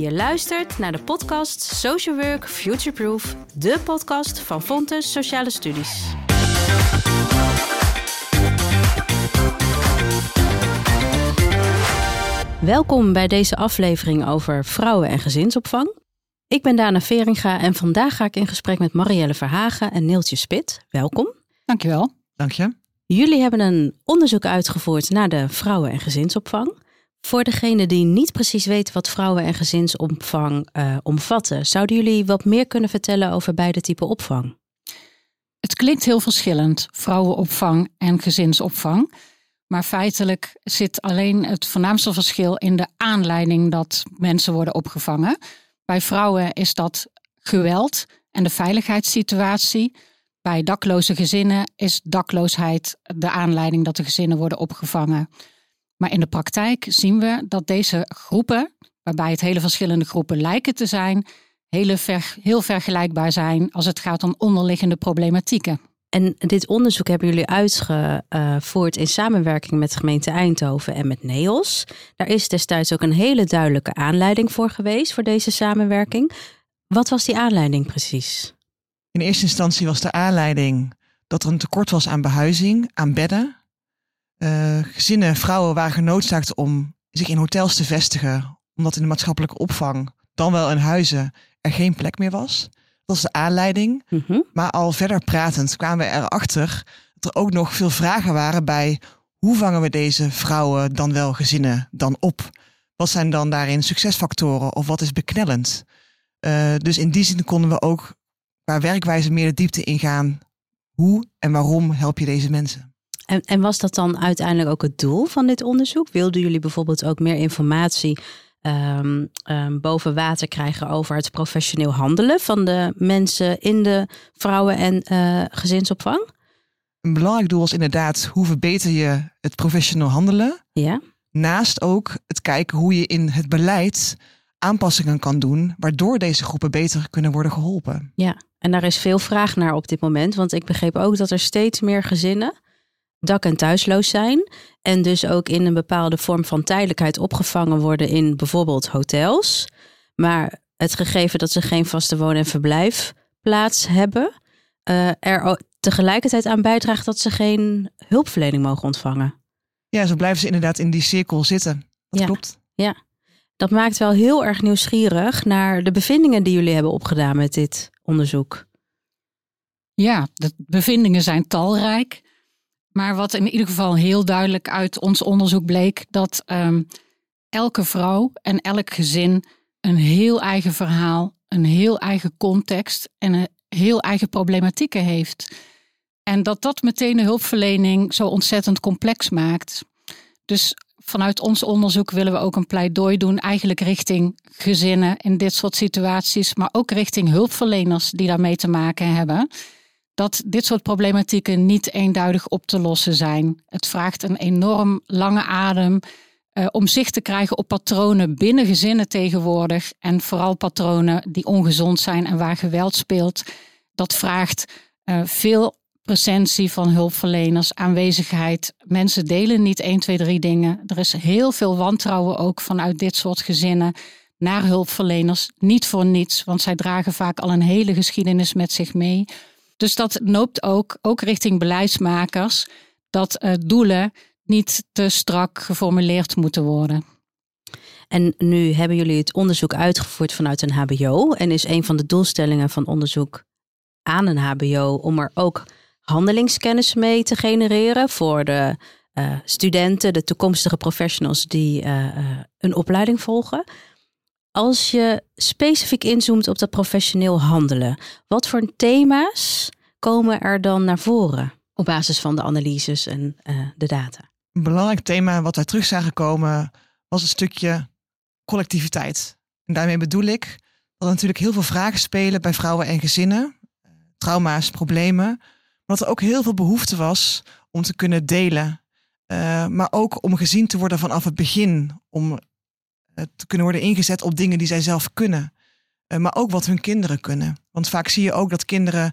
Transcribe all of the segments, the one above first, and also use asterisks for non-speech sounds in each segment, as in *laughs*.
Je luistert naar de podcast Social Work Futureproof, de podcast van Fontes Sociale Studies. Welkom bij deze aflevering over vrouwen en gezinsopvang. Ik ben Dana Veringa en vandaag ga ik in gesprek met Marielle Verhagen en Neeltje Spit. Welkom. Dankjewel. Dank je. Jullie hebben een onderzoek uitgevoerd naar de vrouwen- en gezinsopvang. Voor degene die niet precies weten wat vrouwen- en gezinsopvang uh, omvatten, zouden jullie wat meer kunnen vertellen over beide typen opvang? Het klinkt heel verschillend, vrouwenopvang en gezinsopvang. Maar feitelijk zit alleen het voornaamste verschil in de aanleiding dat mensen worden opgevangen. Bij vrouwen is dat geweld en de veiligheidssituatie. Bij dakloze gezinnen is dakloosheid de aanleiding dat de gezinnen worden opgevangen. Maar in de praktijk zien we dat deze groepen, waarbij het hele verschillende groepen lijken te zijn, hele ver, heel vergelijkbaar zijn als het gaat om onderliggende problematieken. En dit onderzoek hebben jullie uitgevoerd in samenwerking met de gemeente Eindhoven en met NEOS. Daar is destijds ook een hele duidelijke aanleiding voor geweest voor deze samenwerking. Wat was die aanleiding precies? In eerste instantie was de aanleiding dat er een tekort was aan behuizing, aan bedden. Uh, gezinnen, vrouwen waren genoodzaakt om zich in hotels te vestigen, omdat in de maatschappelijke opvang, dan wel in huizen, er geen plek meer was. Dat was de aanleiding. Mhm. Maar al verder pratend kwamen we erachter dat er ook nog veel vragen waren bij hoe vangen we deze vrouwen dan wel gezinnen dan op? Wat zijn dan daarin succesfactoren of wat is beknellend? Uh, dus in die zin konden we ook qua werkwijze meer de diepte ingaan. Hoe en waarom help je deze mensen? En, en was dat dan uiteindelijk ook het doel van dit onderzoek? Wilden jullie bijvoorbeeld ook meer informatie um, um, boven water krijgen over het professioneel handelen van de mensen in de vrouwen- en uh, gezinsopvang? Een belangrijk doel was inderdaad hoe verbeter je het professioneel handelen. Ja. Naast ook het kijken hoe je in het beleid aanpassingen kan doen, waardoor deze groepen beter kunnen worden geholpen. Ja, en daar is veel vraag naar op dit moment, want ik begreep ook dat er steeds meer gezinnen dak- en thuisloos zijn. En dus ook in een bepaalde vorm van tijdelijkheid opgevangen worden in bijvoorbeeld hotels. Maar het gegeven dat ze geen vaste woon- en verblijfplaats hebben, uh, er tegelijkertijd aan bijdraagt dat ze geen hulpverlening mogen ontvangen. Ja, zo blijven ze inderdaad in die cirkel zitten. Dat ja. klopt. Ja, dat maakt wel heel erg nieuwsgierig naar de bevindingen die jullie hebben opgedaan met dit onderzoek. Ja, de bevindingen zijn talrijk. Maar wat in ieder geval heel duidelijk uit ons onderzoek bleek, dat um, elke vrouw en elk gezin een heel eigen verhaal, een heel eigen context en een heel eigen problematieken heeft. En dat dat meteen de hulpverlening zo ontzettend complex maakt. Dus vanuit ons onderzoek willen we ook een pleidooi doen, eigenlijk richting gezinnen in dit soort situaties, maar ook richting hulpverleners die daarmee te maken hebben dat dit soort problematieken niet eenduidig op te lossen zijn. Het vraagt een enorm lange adem uh, om zicht te krijgen op patronen binnen gezinnen tegenwoordig. En vooral patronen die ongezond zijn en waar geweld speelt. Dat vraagt uh, veel presentie van hulpverleners, aanwezigheid. Mensen delen niet 1, 2, 3 dingen. Er is heel veel wantrouwen ook vanuit dit soort gezinnen naar hulpverleners. Niet voor niets, want zij dragen vaak al een hele geschiedenis met zich mee. Dus dat noopt ook, ook richting beleidsmakers, dat uh, doelen niet te strak geformuleerd moeten worden. En nu hebben jullie het onderzoek uitgevoerd vanuit een HBO. En is een van de doelstellingen van onderzoek aan een HBO om er ook handelingskennis mee te genereren voor de uh, studenten, de toekomstige professionals die uh, een opleiding volgen. Als je specifiek inzoomt op dat professioneel handelen, wat voor thema's komen er dan naar voren op basis van de analyses en uh, de data? Een belangrijk thema wat wij terug zagen komen was het stukje collectiviteit. En daarmee bedoel ik dat er natuurlijk heel veel vragen spelen bij vrouwen en gezinnen, trauma's, problemen, maar dat er ook heel veel behoefte was om te kunnen delen, uh, maar ook om gezien te worden vanaf het begin, om te kunnen worden ingezet op dingen die zij zelf kunnen. Uh, maar ook wat hun kinderen kunnen. Want vaak zie je ook dat kinderen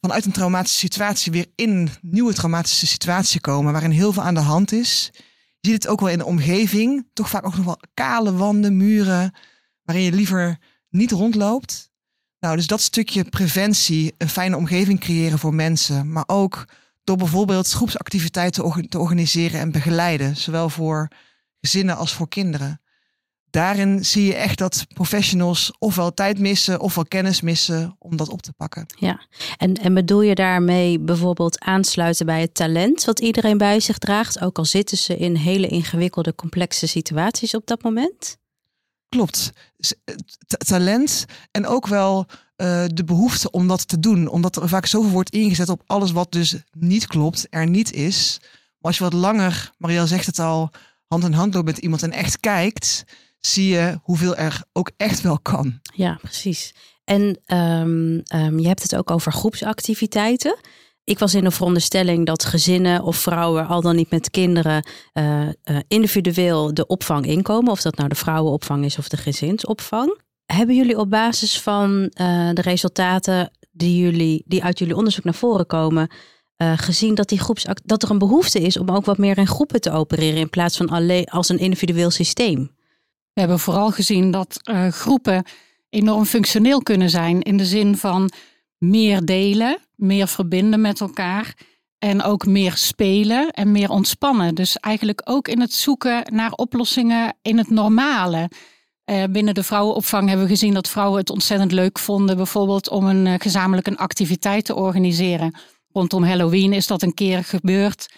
vanuit een traumatische situatie weer in een nieuwe traumatische situatie komen, waarin heel veel aan de hand is. Je ziet het ook wel in de omgeving, toch vaak ook nog wel kale wanden, muren, waarin je liever niet rondloopt. Nou, dus dat stukje preventie, een fijne omgeving creëren voor mensen, maar ook door bijvoorbeeld groepsactiviteiten te organiseren en begeleiden, zowel voor gezinnen als voor kinderen. Daarin zie je echt dat professionals ofwel tijd missen ofwel kennis missen om dat op te pakken. Ja, en, en bedoel je daarmee bijvoorbeeld aansluiten bij het talent wat iedereen bij zich draagt, ook al zitten ze in hele ingewikkelde, complexe situaties op dat moment? Klopt. talent en ook wel uh, de behoefte om dat te doen. Omdat er vaak zoveel wordt ingezet op alles wat dus niet klopt, er niet is. Maar als je wat langer, Marielle zegt het al, hand in hand loopt met iemand en echt kijkt, zie je hoeveel er ook echt wel kan. Ja, precies. En um, um, je hebt het ook over groepsactiviteiten. Ik was in de veronderstelling dat gezinnen of vrouwen, al dan niet met kinderen, uh, uh, individueel de opvang inkomen. Of dat nou de vrouwenopvang is of de gezinsopvang. Hebben jullie op basis van uh, de resultaten die, jullie, die uit jullie onderzoek naar voren komen, gezien dat, die groepsact dat er een behoefte is om ook wat meer in groepen te opereren in plaats van alleen als een individueel systeem? We hebben vooral gezien dat uh, groepen enorm functioneel kunnen zijn in de zin van meer delen, meer verbinden met elkaar en ook meer spelen en meer ontspannen. Dus eigenlijk ook in het zoeken naar oplossingen in het normale. Uh, binnen de vrouwenopvang hebben we gezien dat vrouwen het ontzettend leuk vonden, bijvoorbeeld om een uh, gezamenlijk een activiteit te organiseren. Rondom Halloween is dat een keer gebeurd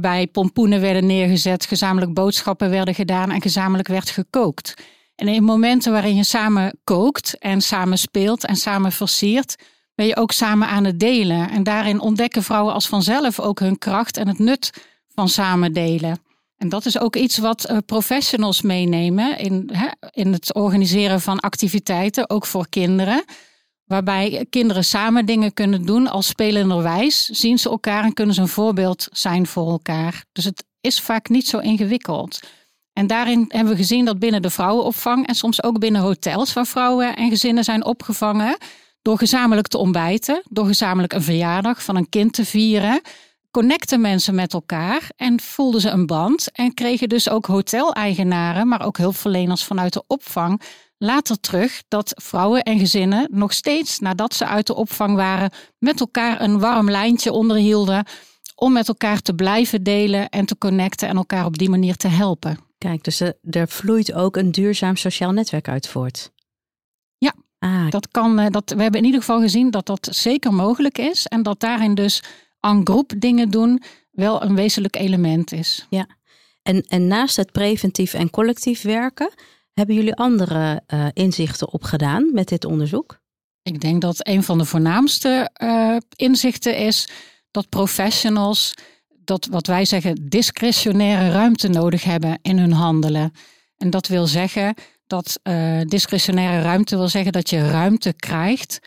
waarbij pompoenen werden neergezet, gezamenlijk boodschappen werden gedaan en gezamenlijk werd gekookt. En in momenten waarin je samen kookt en samen speelt en samen versiert, ben je ook samen aan het delen. En daarin ontdekken vrouwen als vanzelf ook hun kracht en het nut van samen delen. En dat is ook iets wat eh, professionals meenemen in, in het organiseren van activiteiten, ook voor kinderen. Waarbij kinderen samen dingen kunnen doen als spelenderwijs. Zien ze elkaar en kunnen ze een voorbeeld zijn voor elkaar. Dus het is vaak niet zo ingewikkeld. En daarin hebben we gezien dat binnen de vrouwenopvang en soms ook binnen hotels waar vrouwen en gezinnen zijn opgevangen, door gezamenlijk te ontbijten, door gezamenlijk een verjaardag van een kind te vieren, connecten mensen met elkaar en voelden ze een band en kregen dus ook hoteleigenaren, maar ook hulpverleners vanuit de opvang later terug dat vrouwen en gezinnen nog steeds nadat ze uit de opvang waren, met elkaar een warm lijntje onderhielden om met elkaar te blijven delen en te connecten en elkaar op die manier te helpen. Kijk, dus er, vloeit ook een duurzaam sociaal netwerk uit voort. Ja, ah. dat kan, eh, dat, we hebben in ieder geval gezien dat dat zeker mogelijk is en dat daarin dus aan groep dingen doen wel een wezenlijk element is. Ja, en, en naast het preventief en collectief werken, hebben jullie andere uh, inzichten opgedaan met dit onderzoek? Ik denk dat een van de voornaamste uh, inzichten is dat professionals dat wat wij zeggen discretionaire ruimte nodig hebben in hun handelen. En dat wil zeggen dat uh, discretionaire ruimte wil zeggen dat je ruimte krijgt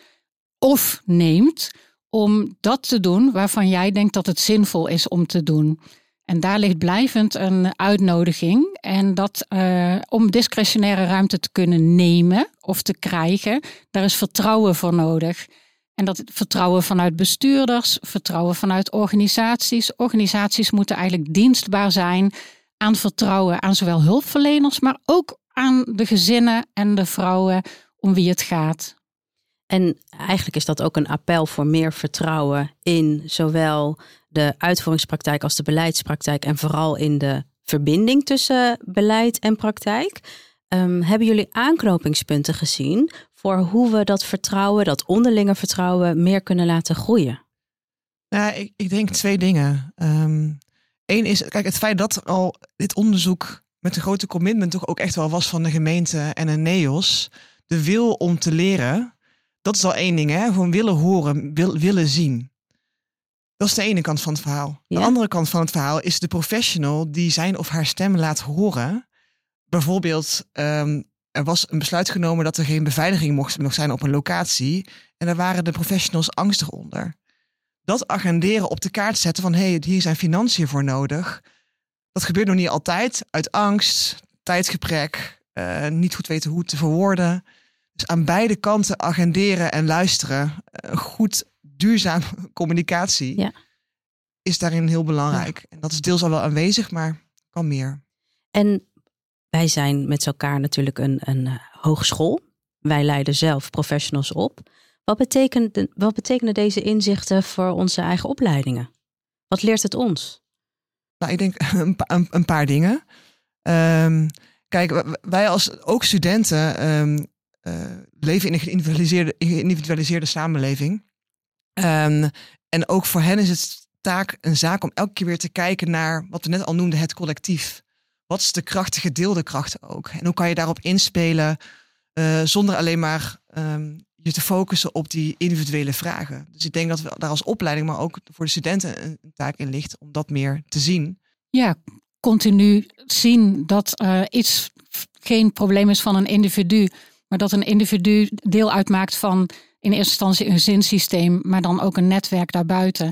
of neemt om dat te doen waarvan jij denkt dat het zinvol is om te doen. En daar ligt blijvend een uitnodiging. En dat uh, om discretionaire ruimte te kunnen nemen of te krijgen, daar is vertrouwen voor nodig. En dat vertrouwen vanuit bestuurders, vertrouwen vanuit organisaties. Organisaties moeten eigenlijk dienstbaar zijn aan vertrouwen aan zowel hulpverleners, maar ook aan de gezinnen en de vrouwen om wie het gaat. En eigenlijk is dat ook een appel voor meer vertrouwen in zowel de uitvoeringspraktijk als de beleidspraktijk en vooral in de verbinding tussen beleid en praktijk. Um, hebben jullie aanknopingspunten gezien voor hoe we dat vertrouwen, dat onderlinge vertrouwen, meer kunnen laten groeien? Nou, ik, ik denk twee dingen. Eén ehm, is, kijk, het feit dat al dit onderzoek met een grote commitment toch ook echt wel was van de gemeente en een NEOS, de wil om te leren, dat is al één ding, hè? Gewoon willen horen, wil, willen zien. Dat is de ene kant van het verhaal. De andere kant van het verhaal is de professional die zijn of haar stem laat horen. Bijvoorbeeld, um, er was een besluit genomen dat er geen beveiliging mocht nog zijn op een locatie. En daar waren de professionals angstig onder. Dat agenderen op de kaart zetten van hé, hey, hier zijn financiën voor nodig. Dat gebeurt nog niet altijd uit angst, tijdgebrek, uh, niet goed weten hoe te verwoorden. Dus aan beide kanten agenderen en luisteren. Uh, goed duurzaam *laughs* communicatie ja. is daarin heel belangrijk. En dat is deels al wel aanwezig, maar kan meer. En wij zijn met elkaar natuurlijk een, een eh, hogeschool. Wij leiden zelf professionals op. Wat, betekent, wat betekenen deze inzichten voor onze eigen opleidingen? Wat leert het ons? Nou, ik denk *laughs* een, een, paar dingen. Um, kijk, wij als ook studenten um, uh, leven in een geïndividualiseerde, geïndividualiseerde samenleving. Um, en ook voor hen is het taak een zaak om elke keer weer te kijken naar wat we net al noemden, het collectief. Wat is de krachtige gedeelde kracht ook? En hoe kan je daarop inspelen uh, zonder alleen maar um, je te focussen op die individuele vragen? Dus ik denk dat we daar als opleiding, maar ook voor de studenten een, taak in ligt om dat meer te zien. Ja, continu zien dat uh, iets geen probleem is van een individu, maar dat een individu deel uitmaakt van in eerste instantie een gezinssysteem, maar dan ook een netwerk daarbuiten.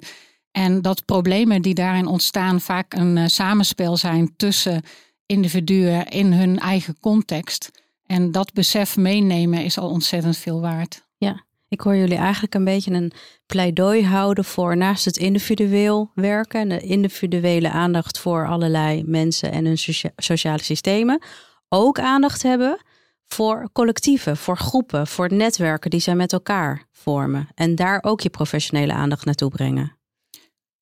En dat problemen die daarin ontstaan vaak een uh, samenspel zijn tussen individuen in hun eigen context. En dat besef meenemen is al ontzettend veel waard. Ja, ik hoor jullie eigenlijk een beetje een pleidooi houden voor naast het individueel werken en de individuele aandacht voor allerlei mensen en hun sociale systemen, ook aandacht hebben voor collectieven, voor groepen, voor netwerken die zij met elkaar vormen. En daar ook je professionele aandacht naartoe brengen.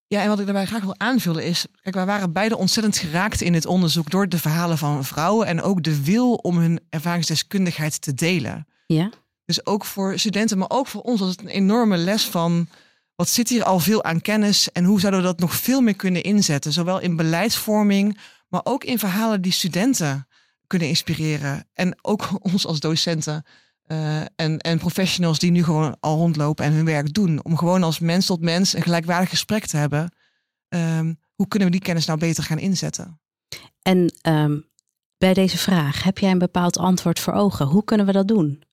Ja, en wat ik daarbij graag wil aanvullen is, kijk, wij waren beide ontzettend geraakt in dit onderzoek door de verhalen van vrouwen en ook de wil om hun ervaringsdeskundigheid te delen. Ja. Dus ook voor studenten, maar ook voor ons was het een enorme les van wat zit hier al veel aan kennis en hoe zouden we dat nog veel meer kunnen inzetten, zowel in beleidsvorming, maar ook in verhalen die studenten kunnen inspireren en ook *laughs* ons als docenten. Uh, en, en professionals die nu gewoon al rondlopen en hun werk doen. Om gewoon als mens tot mens een gelijkwaardig gesprek te hebben. Um, hoe kunnen we die kennis nou beter gaan inzetten? En um, bij deze vraag, heb jij een bepaald antwoord voor ogen? Hoe kunnen we dat doen?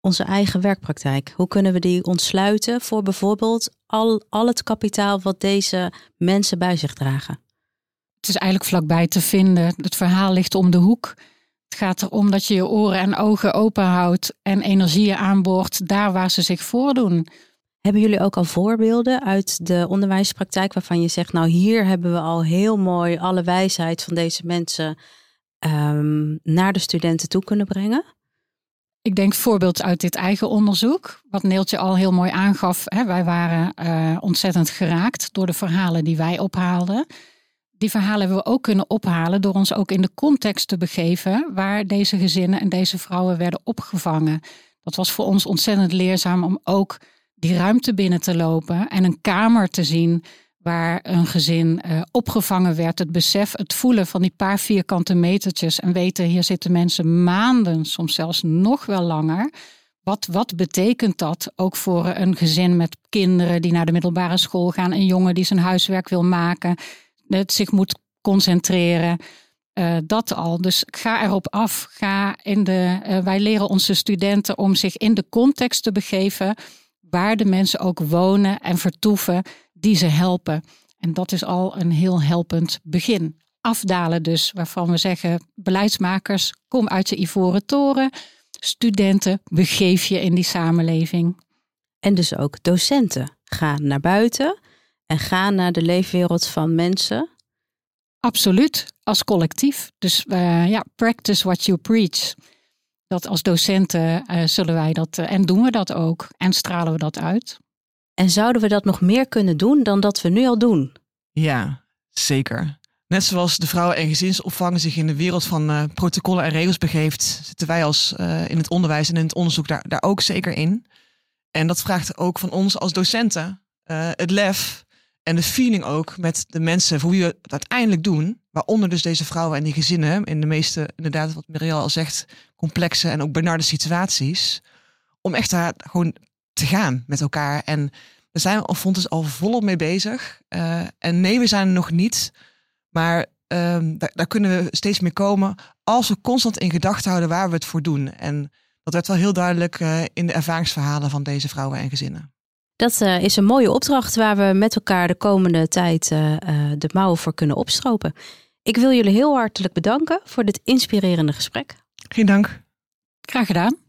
Onze eigen werkpraktijk. Hoe kunnen we die ontsluiten voor bijvoorbeeld al, al het kapitaal wat deze mensen bij zich dragen? Het is eigenlijk vlakbij te vinden. Het verhaal ligt om de hoek. Het gaat erom dat je je oren en ogen open houdt en energieën aanboort daar waar ze zich voordoen. Hebben jullie ook al voorbeelden uit de onderwijspraktijk waarvan je zegt, nou hier hebben we al heel mooi alle wijsheid van deze mensen um, naar de studenten toe kunnen brengen? Ik denk voorbeeld uit dit eigen onderzoek, wat Neeltje al heel mooi aangaf. Hè, wij waren uh, ontzettend geraakt door de verhalen die wij ophaalden die verhalen hebben we ook kunnen ophalen door ons ook in de context te begeven waar deze gezinnen en deze vrouwen werden opgevangen. Dat was voor ons ontzettend leerzaam om ook die ruimte binnen te lopen en een kamer te zien waar een gezin uh, opgevangen werd. Het besef, het voelen van die paar vierkante metertjes en weten hier zitten mensen maanden, soms zelfs nog wel langer. Wat, wat betekent dat ook voor een gezin met kinderen die naar de middelbare school gaan, een jongen die zijn huiswerk wil maken? Het zich moet concentreren. Uh, dat al. Dus ga erop af. Ga in de, uh, wij leren onze studenten om zich in de context te begeven waar de mensen ook wonen en vertoeven die ze helpen. En dat is al een heel helpend begin. Afdalen dus, waarvan we zeggen, beleidsmakers, kom uit je ivoren toren. Studenten, begeef je in die samenleving. En dus ook docenten. Ga naar buiten en ga naar de leefwereld van mensen? Absoluut, als collectief. Dus uh, ja, practice what you preach. Dat als docenten uh, zullen wij dat, uh, en doen we dat ook, en stralen we dat uit. En zouden we dat nog meer kunnen doen dan dat we nu al doen? Ja, zeker. Net zoals de vrouwen- en gezinsopvang zich in de wereld van protocollen en regels begeeft, zitten wij als in het onderwijs en in het onderzoek daar, daar ook zeker in. En dat vraagt ook van ons als docenten het lef en de feeling ook met de mensen voor wie we het uiteindelijk doen. Waaronder dus deze vrouwen en die gezinnen. In de meeste, inderdaad, wat Miriam al zegt, complexe en ook benarde situaties. Om echt daar gewoon te gaan met elkaar. En daar zijn we Fontes al volop mee bezig. Uh, en nee, we zijn er nog niet. Maar um, daar, daar, kunnen we steeds meer komen. Als we constant in gedachten houden waar we het voor doen. En dat werd wel heel duidelijk uh, in de ervaringsverhalen van deze vrouwen en gezinnen. Dat uh, is een mooie opdracht waar we met elkaar de komende tijd uh, uh, de mouwen voor kunnen opstropen. Ik wil jullie heel hartelijk bedanken voor dit inspirerende gesprek. Geen dank. Graag gedaan.